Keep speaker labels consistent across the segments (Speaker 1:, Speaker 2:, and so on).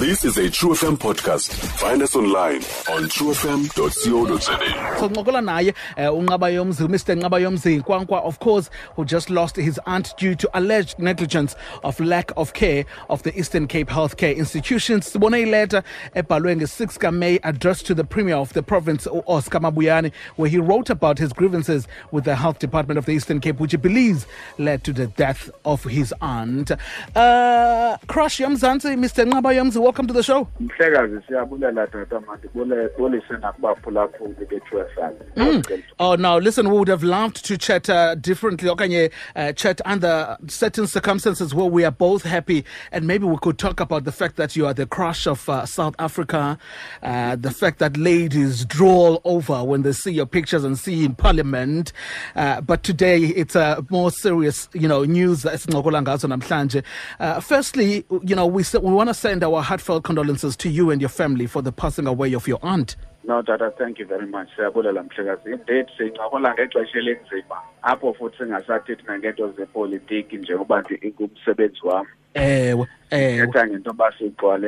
Speaker 1: This is a True FM podcast. Find us online on truefm.co.za.
Speaker 2: so ncokola naye uh, unqaba yomzi mr nqaba yomzi nkwankwa of course who just lost his aunt due to alleged negligence of lack of care of the eastern cape healthcare institutions sibone ileta ebhalwe nge-6 kamay addressed to the premier of the province u-oscar mabuyane where he wrote about his grievances with the health department of the eastern cape which he believes led to the death of his aunt uh, crush yomzantsi mr nqaba yomzi welcome to the show
Speaker 3: mhlekazi siyabulela tata mandibulise nakubaphulaphuli bethu FM
Speaker 2: Oh now Listen, we would have loved to chat uh, differently, okanye uh, chat under certain circumstances where we are both happy, and maybe we could talk about the fact that you are the crush of uh, South Africa, uh, the fact that ladies drool over when they see your pictures and see you in Parliament. Uh, but today it's a more serious, you know, news. ngazo namhlanje. Uh, Firstly, you know, we we want to send our heartfelt condolences to you and your family for the passing away of your aunt.
Speaker 3: no tata thank you very much. Siyabulela mhlekazi. Indeed sincokola ngexesha elinzima. Apho futhi singasathethi nangento zepolitiki njengoba nje ingumsebenzi wam
Speaker 2: Ewe, ewe.
Speaker 3: ngento yoba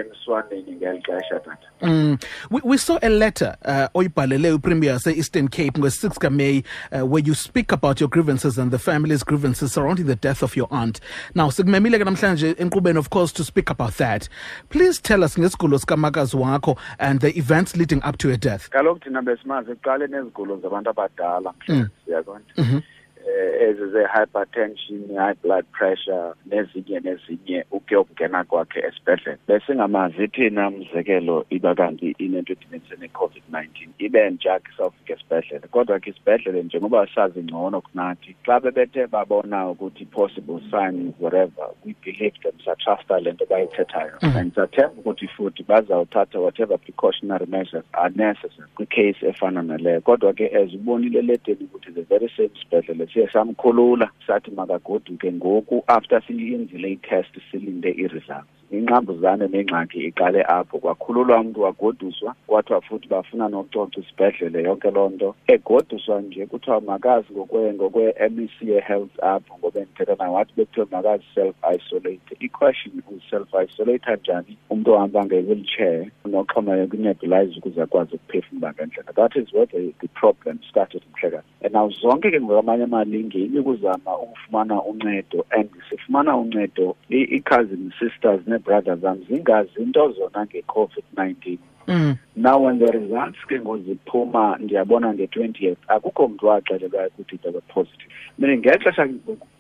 Speaker 3: emswaneni ngeli xesha tata.
Speaker 2: Mm. We, we saw a letter uh, oyibhalele upremier se-eastern cape ngo-6 kamay uh, where you speak about your grievances and the family's grievances surrounding the death of your aunt. Now sikumemile ke namhlanje enkqubeni of course to speak about that. Please tell us ngesigulo sikamakazi wakho and the events leading up to her death.
Speaker 3: Kaloku thina besimazi ekuqaleni ezigulo zabantu abadala mhlekazi siyaqonda um ezi ze-hypertension high blood pressure nezinye nezinye uke ukungena kwakhe esibhedlele besingamazi thina mzekelo iba kanti inento edimenise ne-covid-19 ibe ntsha ke sawufika esibhedlele kodwa ke isibhedlele njengoba sazi ngcono kunathi xa bebethe babona ukuthi possible signs whatever we believe them satrusta le nto bayithethayo. And sathemba ukuthi futhi bazawuthatha whatever precautionary measures are necessary kwicase efana naleyo. Kodwa ke as ubonile ledeni ukuthi the very same sibhedlele siye samkhulula sathi makagoduke ngoku after siyenzile i-test silinde i-results. Ingqambuzane nengxaki iqale apho. Kwakhululwa umntu wagoduswa kwathiwa futhi bafuna nokucoca isibhedlele yonke loo nto. Egoduswa nje kuthiwa makazi ngokwe ngokwe-mec ye-health apho ngoba ndithetha naye wathi bekuthiwe makazi self-isolate. I-question uself-isolata njani? Umntu ohamba nge-wheelchair noxhoma yokunebulize ukuze akwazi ukuphefumla ngendlela. That is where the, the problem started mhlekazi. And now zonke ke ngokwamanye amalinge ibikuzama ukufumana uncedo and sifumana uncedo i-cousin sisters nee-brothers zam zingazi into zona nge-covid-19
Speaker 2: mm.
Speaker 3: now when the results ke ngoziphuma ndiyabona nge-twentieth akukho mntu waxelelwayo ukuthi they were positive meaning ngexesha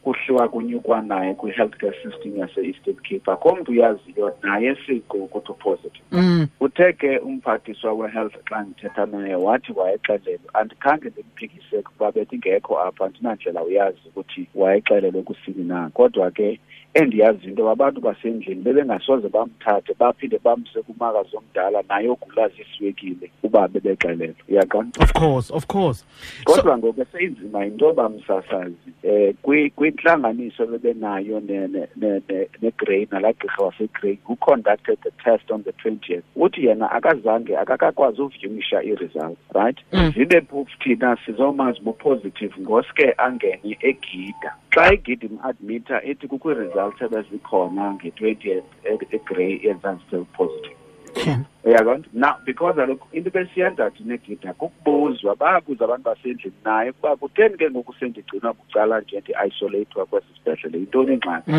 Speaker 3: kuhliwa kunyukwa naye kwi-healthcare system yase-eastern cape akho mntu uyaziyo naye siko ukuthi upositive
Speaker 2: Mm.
Speaker 3: uthe ke umphathiswa we-health xa ndithetha naye wathi wayexelelwe andikhange ndimphikise kuba bendingekho apha andinandlela uyazi ukuthi wayexelelwe kusini na kodwa ke endiyazi into abantu basendlini bebengasoze bamthathe baphinde bamse kumakazi omdala naye ogula ziswekile uba bebexelelwe uyaqonda
Speaker 2: of course of course
Speaker 3: kodwa ngoku seyinzima yinto yoba msasazi um kwintlanganiso bebenayo ne- ne- ne- ne- negrey nalaa gqirha wasegrey who conducted the test on the twentieth uthi yena akazange akakakwazi uvyumisha ii-results right
Speaker 2: Mm.
Speaker 3: zibe phofu thina sizomazi bupositive ngoske angene egida xa igida im-admita ithi kukho ii-results ebezikhona nge-twentieth egrey yenza still positive
Speaker 2: Ken.
Speaker 3: uyaqonda now because kaloku into besiyenza thina egida kukubuzwa bayabuza abantu basendlini naye kuba kutheni ke ngoku sendigcinwa bucala nje ndi-isolatwa kwesi sibhedlele yintoni ingxaki?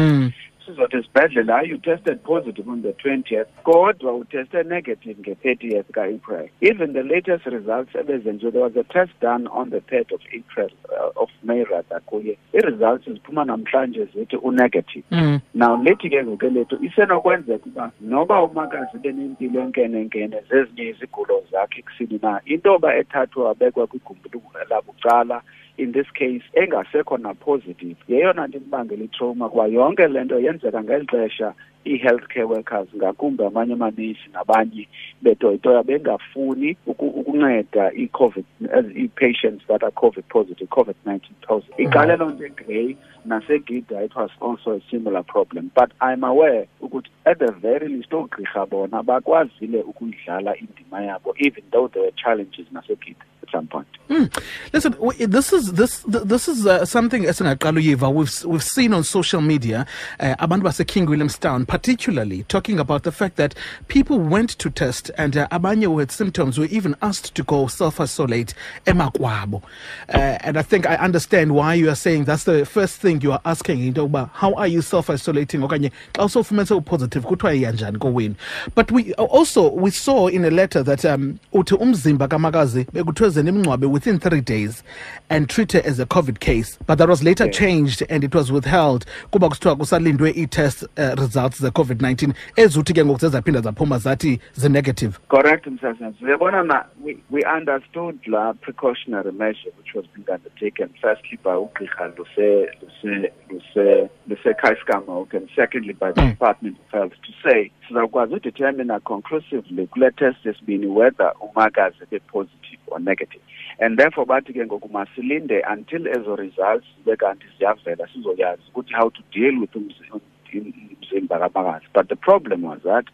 Speaker 3: Sizothi isibhedlele hayi you tested positive on the twentieth kodwa uteste negative nge-thirtieth ka-april. Even the latest results ebezenziwe there was a test done on the third of april uh, of may rather kuye. Ii-results ziphuma namhlanje zithi unegative
Speaker 2: Mm.
Speaker 3: now lethi ke ngoke lethu isenokwenzeka uba noba umakazi benempilo enkenenkene zezinye izigulo zakhe kusini na into yoba ethathwa wabekwa kwigumbi labucala in this case engasekho na-positive yeyona nto imbangela itrauma kuba yonke le nto yenzeka ngeli xesha ii-healthcare workers ngakumbi amanye amanesi nabanye betoyitoya bengafuni ukunceda ii-covid as- ii-patients that are covid positive covid-19 positive iqale loo nto egrey nasegida it was also a similar problem but i'm aware ukuthi at the very least oogqirha bona bakwazile ukuyidlala indima yabo even though there were challenges nasegida at some point
Speaker 2: Mm. Listen, this is this this is uh, something esingaqala uyiva. We've we've seen on social media uh, abantu King Williamstown particularly talking about the fact that people went to test and uh, abanye who had symptoms were even asked to go self-isolate emakwabo. Uh, and I think I understand why you are saying that's the first thing you are asking into yokuba how are you self-isolating? Okanye xa usofumanise upositive kuthiwa iyanjani kowenu but we also we saw in a letter that um umzimba kamakazi bekuthiwe ze nimngcwabe within three days and treat her as a covid case but that was later changed and it was withheld. Kuba kusithiwa kusalindwe ii-test uh, results ze-covid-19 ezuthi ke ngoku zezaphinda zaphuma zathi zi-negative
Speaker 3: Correct, Msasans. Uyabona na we, we understood la precautionary measure which was being undertaken firstly by ugqirha Luse Luse Luse Luse Kaiskama and secondly by the
Speaker 2: Mm.
Speaker 3: Department of Health to say sizawukwazi udetermina conclusively kule test esibini whether umakazi be positive or negative and therefore bathi ke ngoku masilinde until ezo results zibe kanti ziyavela sizoyazi ukuthi how to deal with umzi- umzimba kamakazi but the problem was that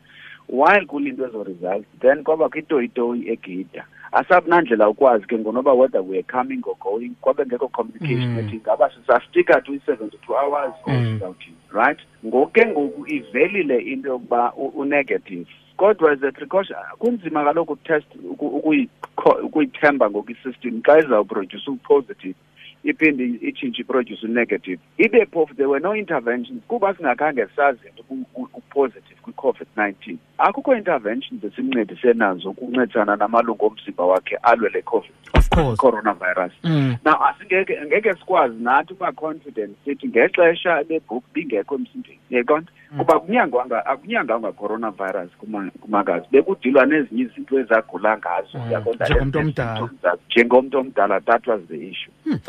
Speaker 3: while kulindwe ezo results then kwaba kwitoyitoyi egida. Asabunandlela ukwazi ke ngonoba whether we're coming or going kwabe ngekho communication.
Speaker 2: Mm.
Speaker 3: ethi ngaba sisastika to i-seventy-two hours or
Speaker 2: Mm.
Speaker 3: sizawuthini right? Ngoku ke ngoku ivelile into yokuba u- u-negative kodwa as a precaution kunzima kaloku test ukuyikho- ukuyithemba ngoku isystem xa izawuproduce u-positive. Iphinde itshintshe iproduce u-negative ibe phofu there were no interventions. Kuba singakhange sazi into ku- ku- u-positive kwi-covid-19 akukho interventions esimncedise nazo ukuncedisana namalungu omzimba wakhe alwe le covid coronavirus.
Speaker 2: Mm.
Speaker 3: now asingeke ngeke sikwazi nathi uba confident sithi ngexesha lebhook bingekho emzimbeni yaqonda kuba kunyangwanga akunyanganga coronavirus kumakazi. Bekudilwa nezinye izinto ezagula ngazo
Speaker 2: yakonda
Speaker 3: uyaqonda
Speaker 2: njengomntu omdala.
Speaker 3: njengomntu omdala that was the issue.
Speaker 2: Um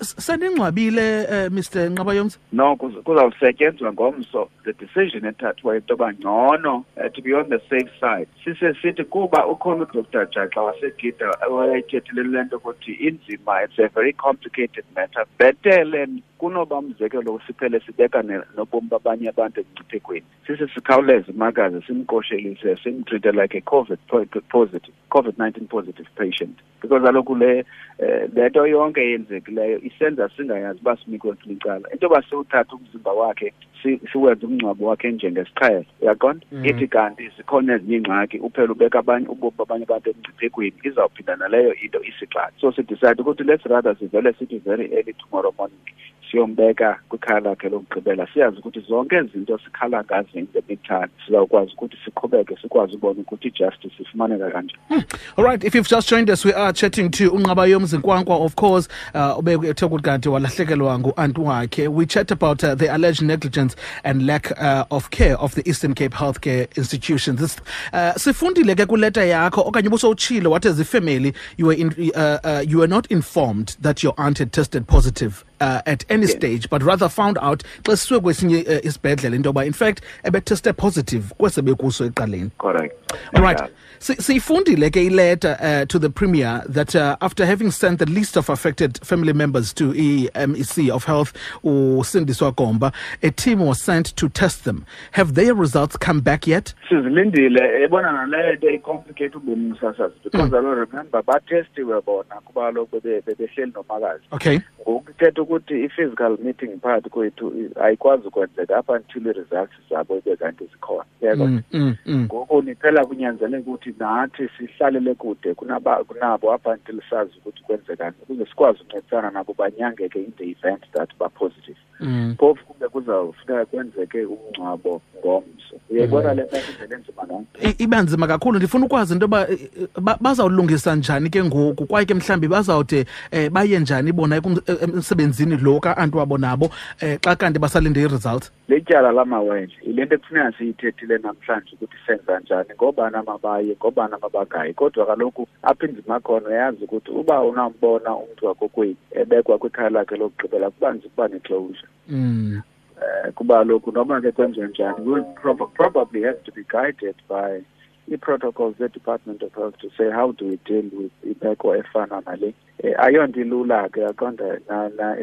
Speaker 2: seningcwabile um mr nqabayomzi
Speaker 3: no kuz- kuzawusetyenzwa ngomso. The decision ethathwayo into yoba ngcono uh, to be on the safe side. Sise sithi kuba ukhona udr. Jaxa wasegida wayethethile le nto ukuthi inzima it's a very complicated matter. Bhetele kunoba umzekelo siphele sibeka ne- nobomi babanye abantu emngciphekweni. Sise sikhawuleze makaze simqoshelise simtreate like a covid po- positive covid-19 positive patient. Because kaloku le eh, le nto yonke eyenzekileyo isenza singayazi uba sinikwe licala into yoba siwuthatha umzimba wakhe si- siwenze umngcwabo wakhe njengesiqhelo uyaqonda
Speaker 2: Mhm.
Speaker 3: ithi kanti zikhona ezinye iingxaki uphela ubeka abanye ubomi babanye abantu emngciphekweni izawuphinda naleyo into isixathi so sidicide ukuthi let's rather sivele sithi very early tomorrow morning siyombeka kwikhaya lakhe lokugqibela siyazi ukuthi zonke ezi zinto sikhala ngazo sizawukwazi ukuthi siqhubeke sikwazi ukuthi i-justice ifumaneka kanjani.
Speaker 2: All right, if you've just joined us, we are chatting to Ungabayomzi Nkwankwa, of course, uh, ukuthi kanti walahlekelwa wakhe. We chat about uh, the alleged negligence and lack uh, of care of the Eastern Cape Healthcare Institutions. Uh, sifundile ke kuleta yakho okanye busowutshilo what as you uh, uh, you were not informed that your aunt had tested positive uh, at any stage but rather found out xa sisuke kwesinye uh, isibhedlele into yoba in fact ebeteste positive kwesebekuso ekuqaleni
Speaker 3: correct
Speaker 2: all right. Si- Siyifundile ke ileta uh, to the Premier that uh, after having sent the list of affected family members to EMEC of Health uSindiswa Gomba, a team was sent to test them. Have their results come back yet?
Speaker 3: sizilindile ebona naleyo nto icomplicate ubomi umsasazi because alo remember batestiwe bona kuba kaloku bebe- bebehleli nomakazi
Speaker 2: Okay.
Speaker 3: Ukuthi i-physical meeting phakathi kwethu i- ayikwazi ukwenzeka up until i-results zabo ibe kanti zikhona. Yebo?
Speaker 2: Mm, mm, mm.
Speaker 3: ngoku niphela kunyanzeleka ukuthi nathi sihlalele kude kunaba- kunabo up until sazi ukuthi kwenzekani ukuze sikwazi uncedisana nabo banyangeke in the event that ba-positive
Speaker 2: Mm.
Speaker 3: phofu kube kuzawufuneka kwenzeke umngcwabo ngomso. Uyayibona le meko indlela enzima nonke
Speaker 2: I- iba nzima kakhulu. Ndifuna ukwazi into yoba eh, eh, ba- bazawulungisa njani ke ngoku? Kwaye ke mhlawumbi bazawude um baye njani bona ekum- eh, emsebenzini lo ka-anti wabo nabo um xa kanti basalinde i-result
Speaker 3: lityala lamawele yile nto ekufuneka siyithethile namhlanje ukuthi senza njani. Ngobani amabaye ngoobani amabagayi kodwa kaloku apha inzima khona uyazi ukuthi uba unambona umntu wakokwenu ebekwa kwikhaya lakhe lokugqibela kuba nzima ukuba neclosure um kuba kaloku noma ke kwenziwe njani probably has to be guided by ii-protocols ze-department of health to say how do we deal with imeko efana nale? Um ayonto ilula ke aqonda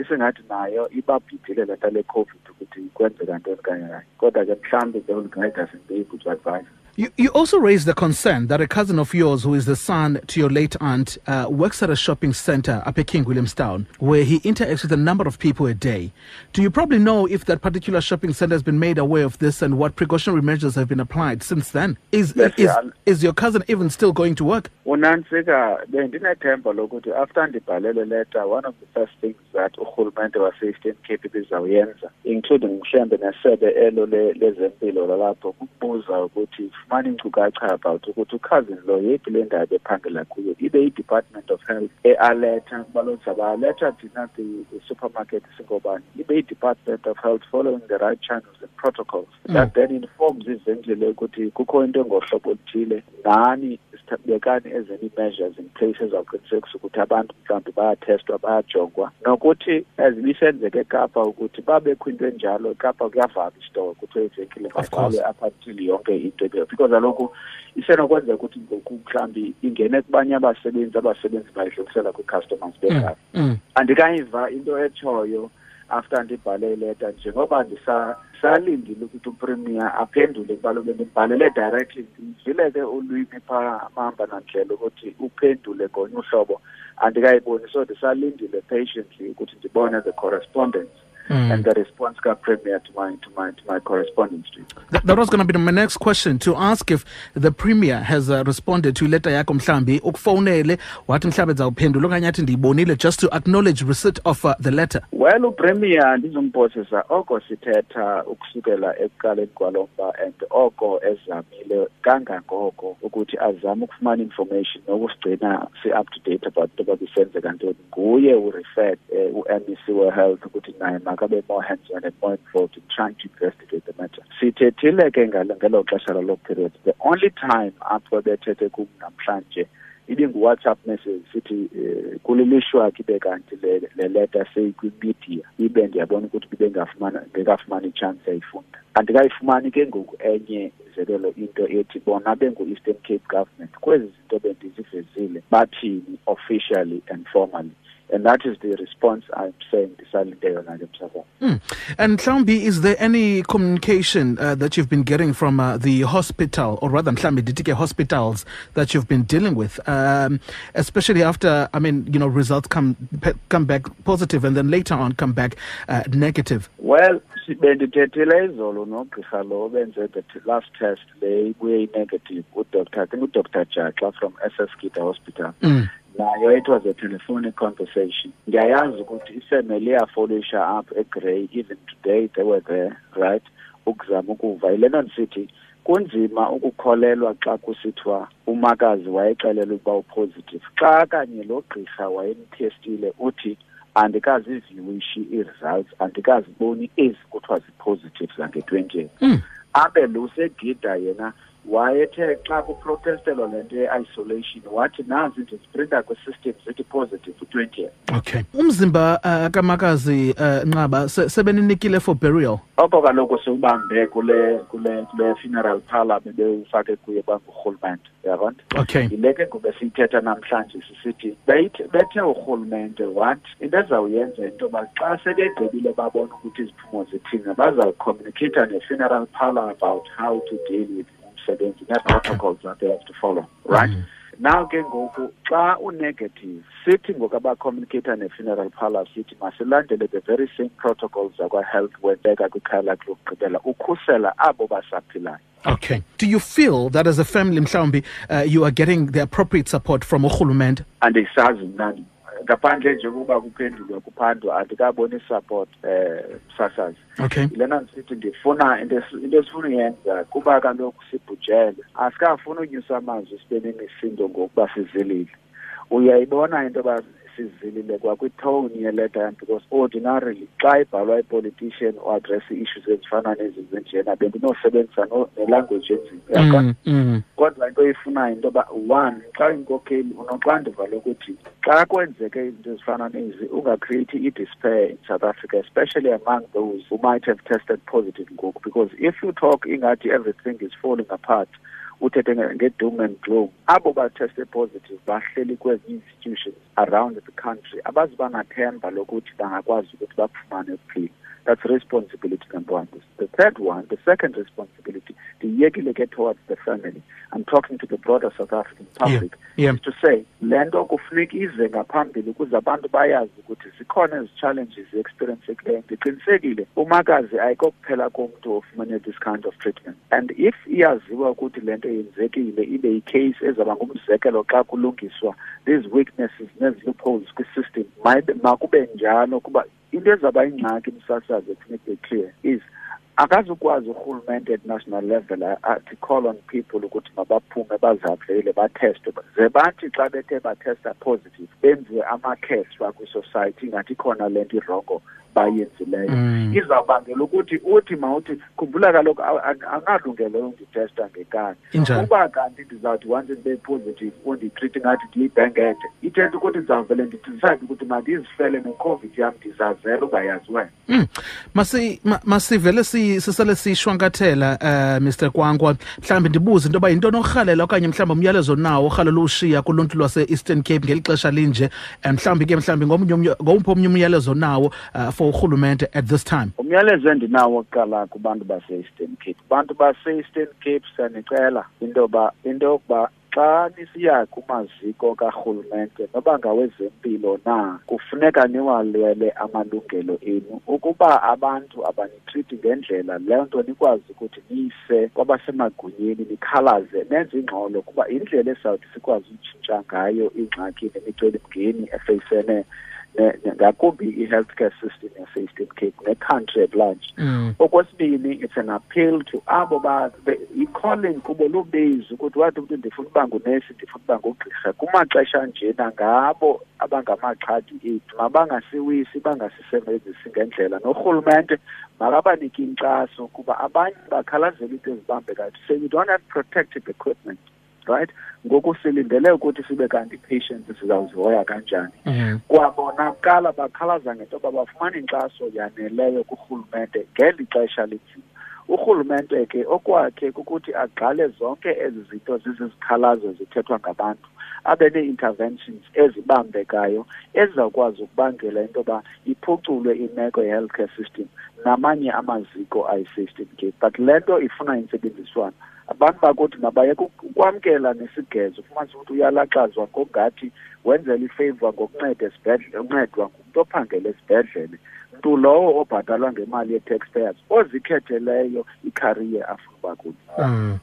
Speaker 3: isingathi nayo ibabhidile le le covid ukuthi kwenzeka ntoni kanye kodwa ke mhlawumbi they will guide us and be able to advise
Speaker 2: You, you also raised the concern that a cousin of yours, who is the son to your late aunt, uh, works at a shopping center up at King Williamstown, where he interacts with a number of people a day. Do you probably know if that particular shopping center has been made aware of this and what precautionary measures have been applied since then? Is,
Speaker 3: Yes,
Speaker 2: is,
Speaker 3: yeah.
Speaker 2: is your cousin even still going to work?
Speaker 3: unantsika bendinethemba lokuthi after ndibhalele leta one of the first things that urhulumente wase-eastern cape ibizawuyenza including mhlawumbe nesebe elo le- lezempilo lalapho kukubuza ukuthi fumana iinkcukacha about ukuthi ukhazini lo yeyiphi le ndawo bephangela kuyo. Ibe i-department of health ealetha kuba lozaba aletha thina supermarket singobani? Ibe i-department of health following the right channels and protocols. Mm. That then informs ivenkile ukuthi kukho into ngohlobo oluthile. Nani bekani as any measures in place ezawuqinisekisa ukuthi abantu mhlawumbi bayathestwa bayajongwa? Nokuthi as ibisenzeka ekapa ukuthi babekho into enjalo ekapa kuyavalwa isitoko kuthiwe ivenkile mavalwe up until yonke into because kaloku isenokwenzeka ukuthi ngoku mhlawumbi ingene kubanye abasebenzi abasebenzi bayidlulisela kwii-customers bekhaya
Speaker 2: Mm.
Speaker 3: andikayiva into etshoyo after ndibhale ileta njengoba ndisa- ndisalindile ukuthi upremier aphendule kubalobe ndibhalele directly ndivile ke ulwimi phaa mahamba nandlela ukuthi uphendule ngolunye uhlobo. Andikayiboni so ndisalindile patiently ukuthi ndibone the correspondence
Speaker 2: Mm.
Speaker 3: and the response ka-premier to my, to my, to my correspondence to.
Speaker 2: That, that was going to be my next question to ask if the premier has uh, responded to ileta yakho mhlambi ukufowunele wathi mhlawumbe ndizawuphendula okanye athi ndiyibonile just to acknowledge receipt of uh, the letter
Speaker 3: well upremier ndizomposisa oko sithetha ukusukela ekuqaleni kwalo mba and oko ezamile kangangoko ukuthi azame ukufumana information nokusigcina si-up to date about into babisenzeka ntoni nguye ureferred um u-mec we-health ukuthi naye makabe more hands-on and more involved in trying to investigate the matter. Sithethile ke ngalo ngelo xesha lalo period the only time apho bethethe kum namhlanje ibingu-whatsapp message sithi um kulilishwa kibe kanti le le leta seyikwimedia ibe ndiyabona ukuthi bibe ngafumana ngekafumani itshansi yayifunda andikayifumani ke ngoku enye umzekelo into ethi bona bengu-eastern cape government kwezi zinto bendizivezile bathini officially and formally. And that is the response i'm saying ndisalinde yona ke msazana
Speaker 2: Mm. And Mhlambi, is there any communication uh, that you've been getting from uh, the hospital, or rather, Mhlambi, Ditike hospitals that you've been dealing with, um, especially after, I mean, you know, results come pe- come back positive and then later on come back uh, negative?
Speaker 3: well bendithethile izolo nogqirha lo benze the last test le ibuye i-negative udr i think udr jaxa from ss hospital
Speaker 2: Mm.
Speaker 3: Nayo it was a telephonic conversation. Ndiyayazi ukuthi ifamily iyafolisha up egrey even today they were there right? Ukuzama ukuva. Yilento ndisithi kunzima ukukholelwa xa kusithiwa umakazi wayexelelwa ukuba upositive. Xa kanye lo gqirha wayemthestile uthi andikaziviwishi ii-results andikaziboni ezi kuthiwa zipositive zange-twenty
Speaker 2: Mm.
Speaker 3: abe lusegida yena wayethe xa kuprotestelwa le nto ye-isolation wathi nazi ndiziprinta kwisystem zithi positive u-twenty
Speaker 2: Okay. Umzimba uh, kamakazi uh, Nqaba se- sebeninikile for burial.
Speaker 3: oko kaloku siwubambe kule kule kule funeral parlor bebewufake kuye bangurhulumente uyabona
Speaker 2: Okay.
Speaker 3: yile ke ngoku siyithetha namhlanje sisithi bethe urhulumente wathi into ezawuyenza into yoba xa sebegqibile babona ukuthi iziphumo zithina bazawucommunicata ne-funeral parlor about how to deal with umsebenzi. Nee-protocols that they have to follow right? Now ke ngoku xa unegative sithi ngoku abacommunicata ne-funeral parlour sithi masilandele the very same protocols zakwa-health webeka kwikhaya lakhe lokugqibela ukhusela abo basaphilayo.
Speaker 2: Okay. Do you feel that as a family, Mhlambi, uh, you are getting the appropriate support from Uhulument?
Speaker 3: andisazi mna ngaphandle nje ukuba kuphendulwe kuphandwa andikaboni support eh msasazi.
Speaker 2: Okay.
Speaker 3: yilena ndisithi ndifuna into esi- into esifuna uyenza kuba kaloku sibhujele. Asikafuni unyusa amazwi sibe nemisindo ngokuba sizilile. Uyayibona into yoba sizilile kwakwithowuni yeleta yam because ordinarily xa ibhalwa ipolitician uadress ii-issues ezifana nezi zinjena bendinosebenzisa no- nelanguage enzima
Speaker 2: Mm, mm.
Speaker 3: kodwa into eyifunayo into yoba one xa inkokheli unoxanduva lokuthi xa kwenzeke izinto ezifana nezi ungacreate i-despair in south africa especially among those who might have tested positive ngoku because if you talk ingathi everything is falling apart uthethe nge- nge-doom and gloom. Abo bateste positive bahleli kwezinye institutions around the country abazi banathemba lokuthi bangakwazi ukuthi bafumane ukuphila That's responsibility number one. The third one, the second responsibility, ndiyekile ke towards the family. I'm talking to the broader South African public.
Speaker 2: Yeah.
Speaker 3: Is to say, le nto kufuneka ize ngaphambili ukuze abantu bayazi ukuthi zikhona ezi challenges experiencekileyo ndiqinisekile umakazi ayikokuphela komntu ofumene this kind of treatment and if iyaziwa ukuthi le nto yenzekile ibe yicase ezaba ngumzekelo xa kulungiswa these weaknesses nezi-loopholes kwi-system mayibe- makube njalo kuba into ezaba ingxaki msasazi ekufuneka clear is akazukwazi urhulumente at national level a- athi call on people ukuthi mabaphume bazaphele batheste ze bathi xa bethe bathesta positive benziwe ama-cash kwisociety ingathi khona le nto irongo. Bayenzileyo
Speaker 2: Mm.
Speaker 3: izawubangela ukuthi uthi mawuthi khumbula kaloku angalungeleyo unditesta ngekani uba kanti ndizawuthi once ndibe positive unditreat ngathi ndiyibhengede ithetha ukuthi ndizawuvele ndidicide ukuthi mandizifele necovid yam ndizazela ungayazi wena.
Speaker 2: Mm. Masi ma- masivele si sisele siyishwankathela uh, Mr Kwankwa mhlawumbi ndibuze into yoba yinto norhalela okanye mhlawumbi umyalezo nawo orhalela ushiya kuluntu lwase-eastern cape ngeli xesha linje. Um mhlambe ke mhlawumbi ngomnye umnye- ngowuphi omnye umyalezo nawo uh, for urhulumente at this time?
Speaker 3: Umyalezo endinawo kubantu base-eastern cape. Base-eastern cape into yokuba xa nisiya kumaziko karhulumente noba ngawezempilo na kufuneka niwalwele amalungelo enu ukuba abantu ngendlela. Leyo nto nikwazi ukuthi niyise kwabasemagunyeni nikhalaze nenze ingxolo kuba indlela esawuthi sikwazi ngayo ingxaki nemicelimngeni efeyisene ne- ne- ngakumbi i-healthcare system yase-eastern cape ne-country at large.
Speaker 2: Mm.
Speaker 3: okwesibini it's an appeal to abo ba be- i-calling kubo lubezi ukuthi wathi umntu ndifuna uba ngunesi ndifuna uba ngugqirha kumaxesha njena ngabo abangamaxhadi ethu mabangasiwisi bangasisebenzisi ngendlela. Norhulumente makabanike inkxaso kuba abanye bakhalazela into ezibambekayo to say we don't have protective equipment. Right? Ngoku silindele ukuthi sibe kanti patients sizawuzihoya kanjani.
Speaker 2: Mm.
Speaker 3: kwabonakala bakhalaza ngento yoba bafumana inkxaso yaneleyo kurhulumente ngeli xesha linzima urhulumente ke okwakhe kukuthi agqale zonke ezi zinto zizizikhalazo zithethwa ngabantu abe nee-interventions ezibambekayo ezizawukwazi ukubangela into yoba iphuculwe imeko ye-healthcare system namanye amaziko ayi-system ke but le nto ifuna intsebenziswano abantu bakuthi mabayeke ukwamkela nesigezo ufumanise ukuthi uyalaxazwa ngokungathi wenzela ifavor ngokunceda esibhedlele uncedwa ngumntu ophangela esibhedlele mntu lowo obhatalwa ngemali ye-taxpayers ozikhetheleyo ikhariye afuna uba kuyo
Speaker 2: Mm.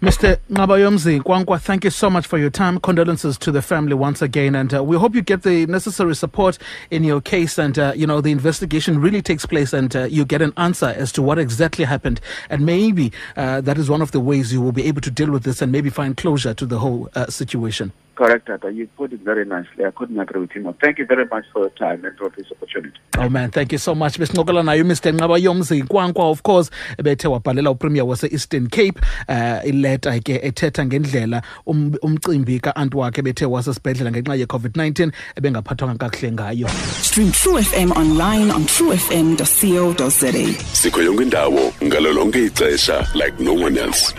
Speaker 2: Mr. Nqabayomzi Kwankwa, thank you so much for your time. Condolences to the family once again, and uh, we hope you get the necessary support in your case, and uh, you know the investigation really takes place, and uh, you get an answer as to what exactly happened, and maybe uh, that is one of the ways you will be able to deal with this and maybe find closure to the whole uh, situation.
Speaker 3: Correct tata you put it very nicely i couldn't agree with you more thank you very much for your time and for this opportunity
Speaker 2: Oh man, thank you so much. Besincokola nayo Mr. Nqabayomzi Kwankwa of course ebethe wabhalela uPremier wase-Eastern Cape uh, ileta ke ethetha ngendlela um, umcimbi ka-anti wakhe bethe wasesibhedlela ngenxa ye-COVID-19 ebengaphathwanga kakuhle ngayo.
Speaker 4: Stream True FM online on truefm.co.za.
Speaker 1: sikho yonke indawo ngalo lonke ixesha like no one else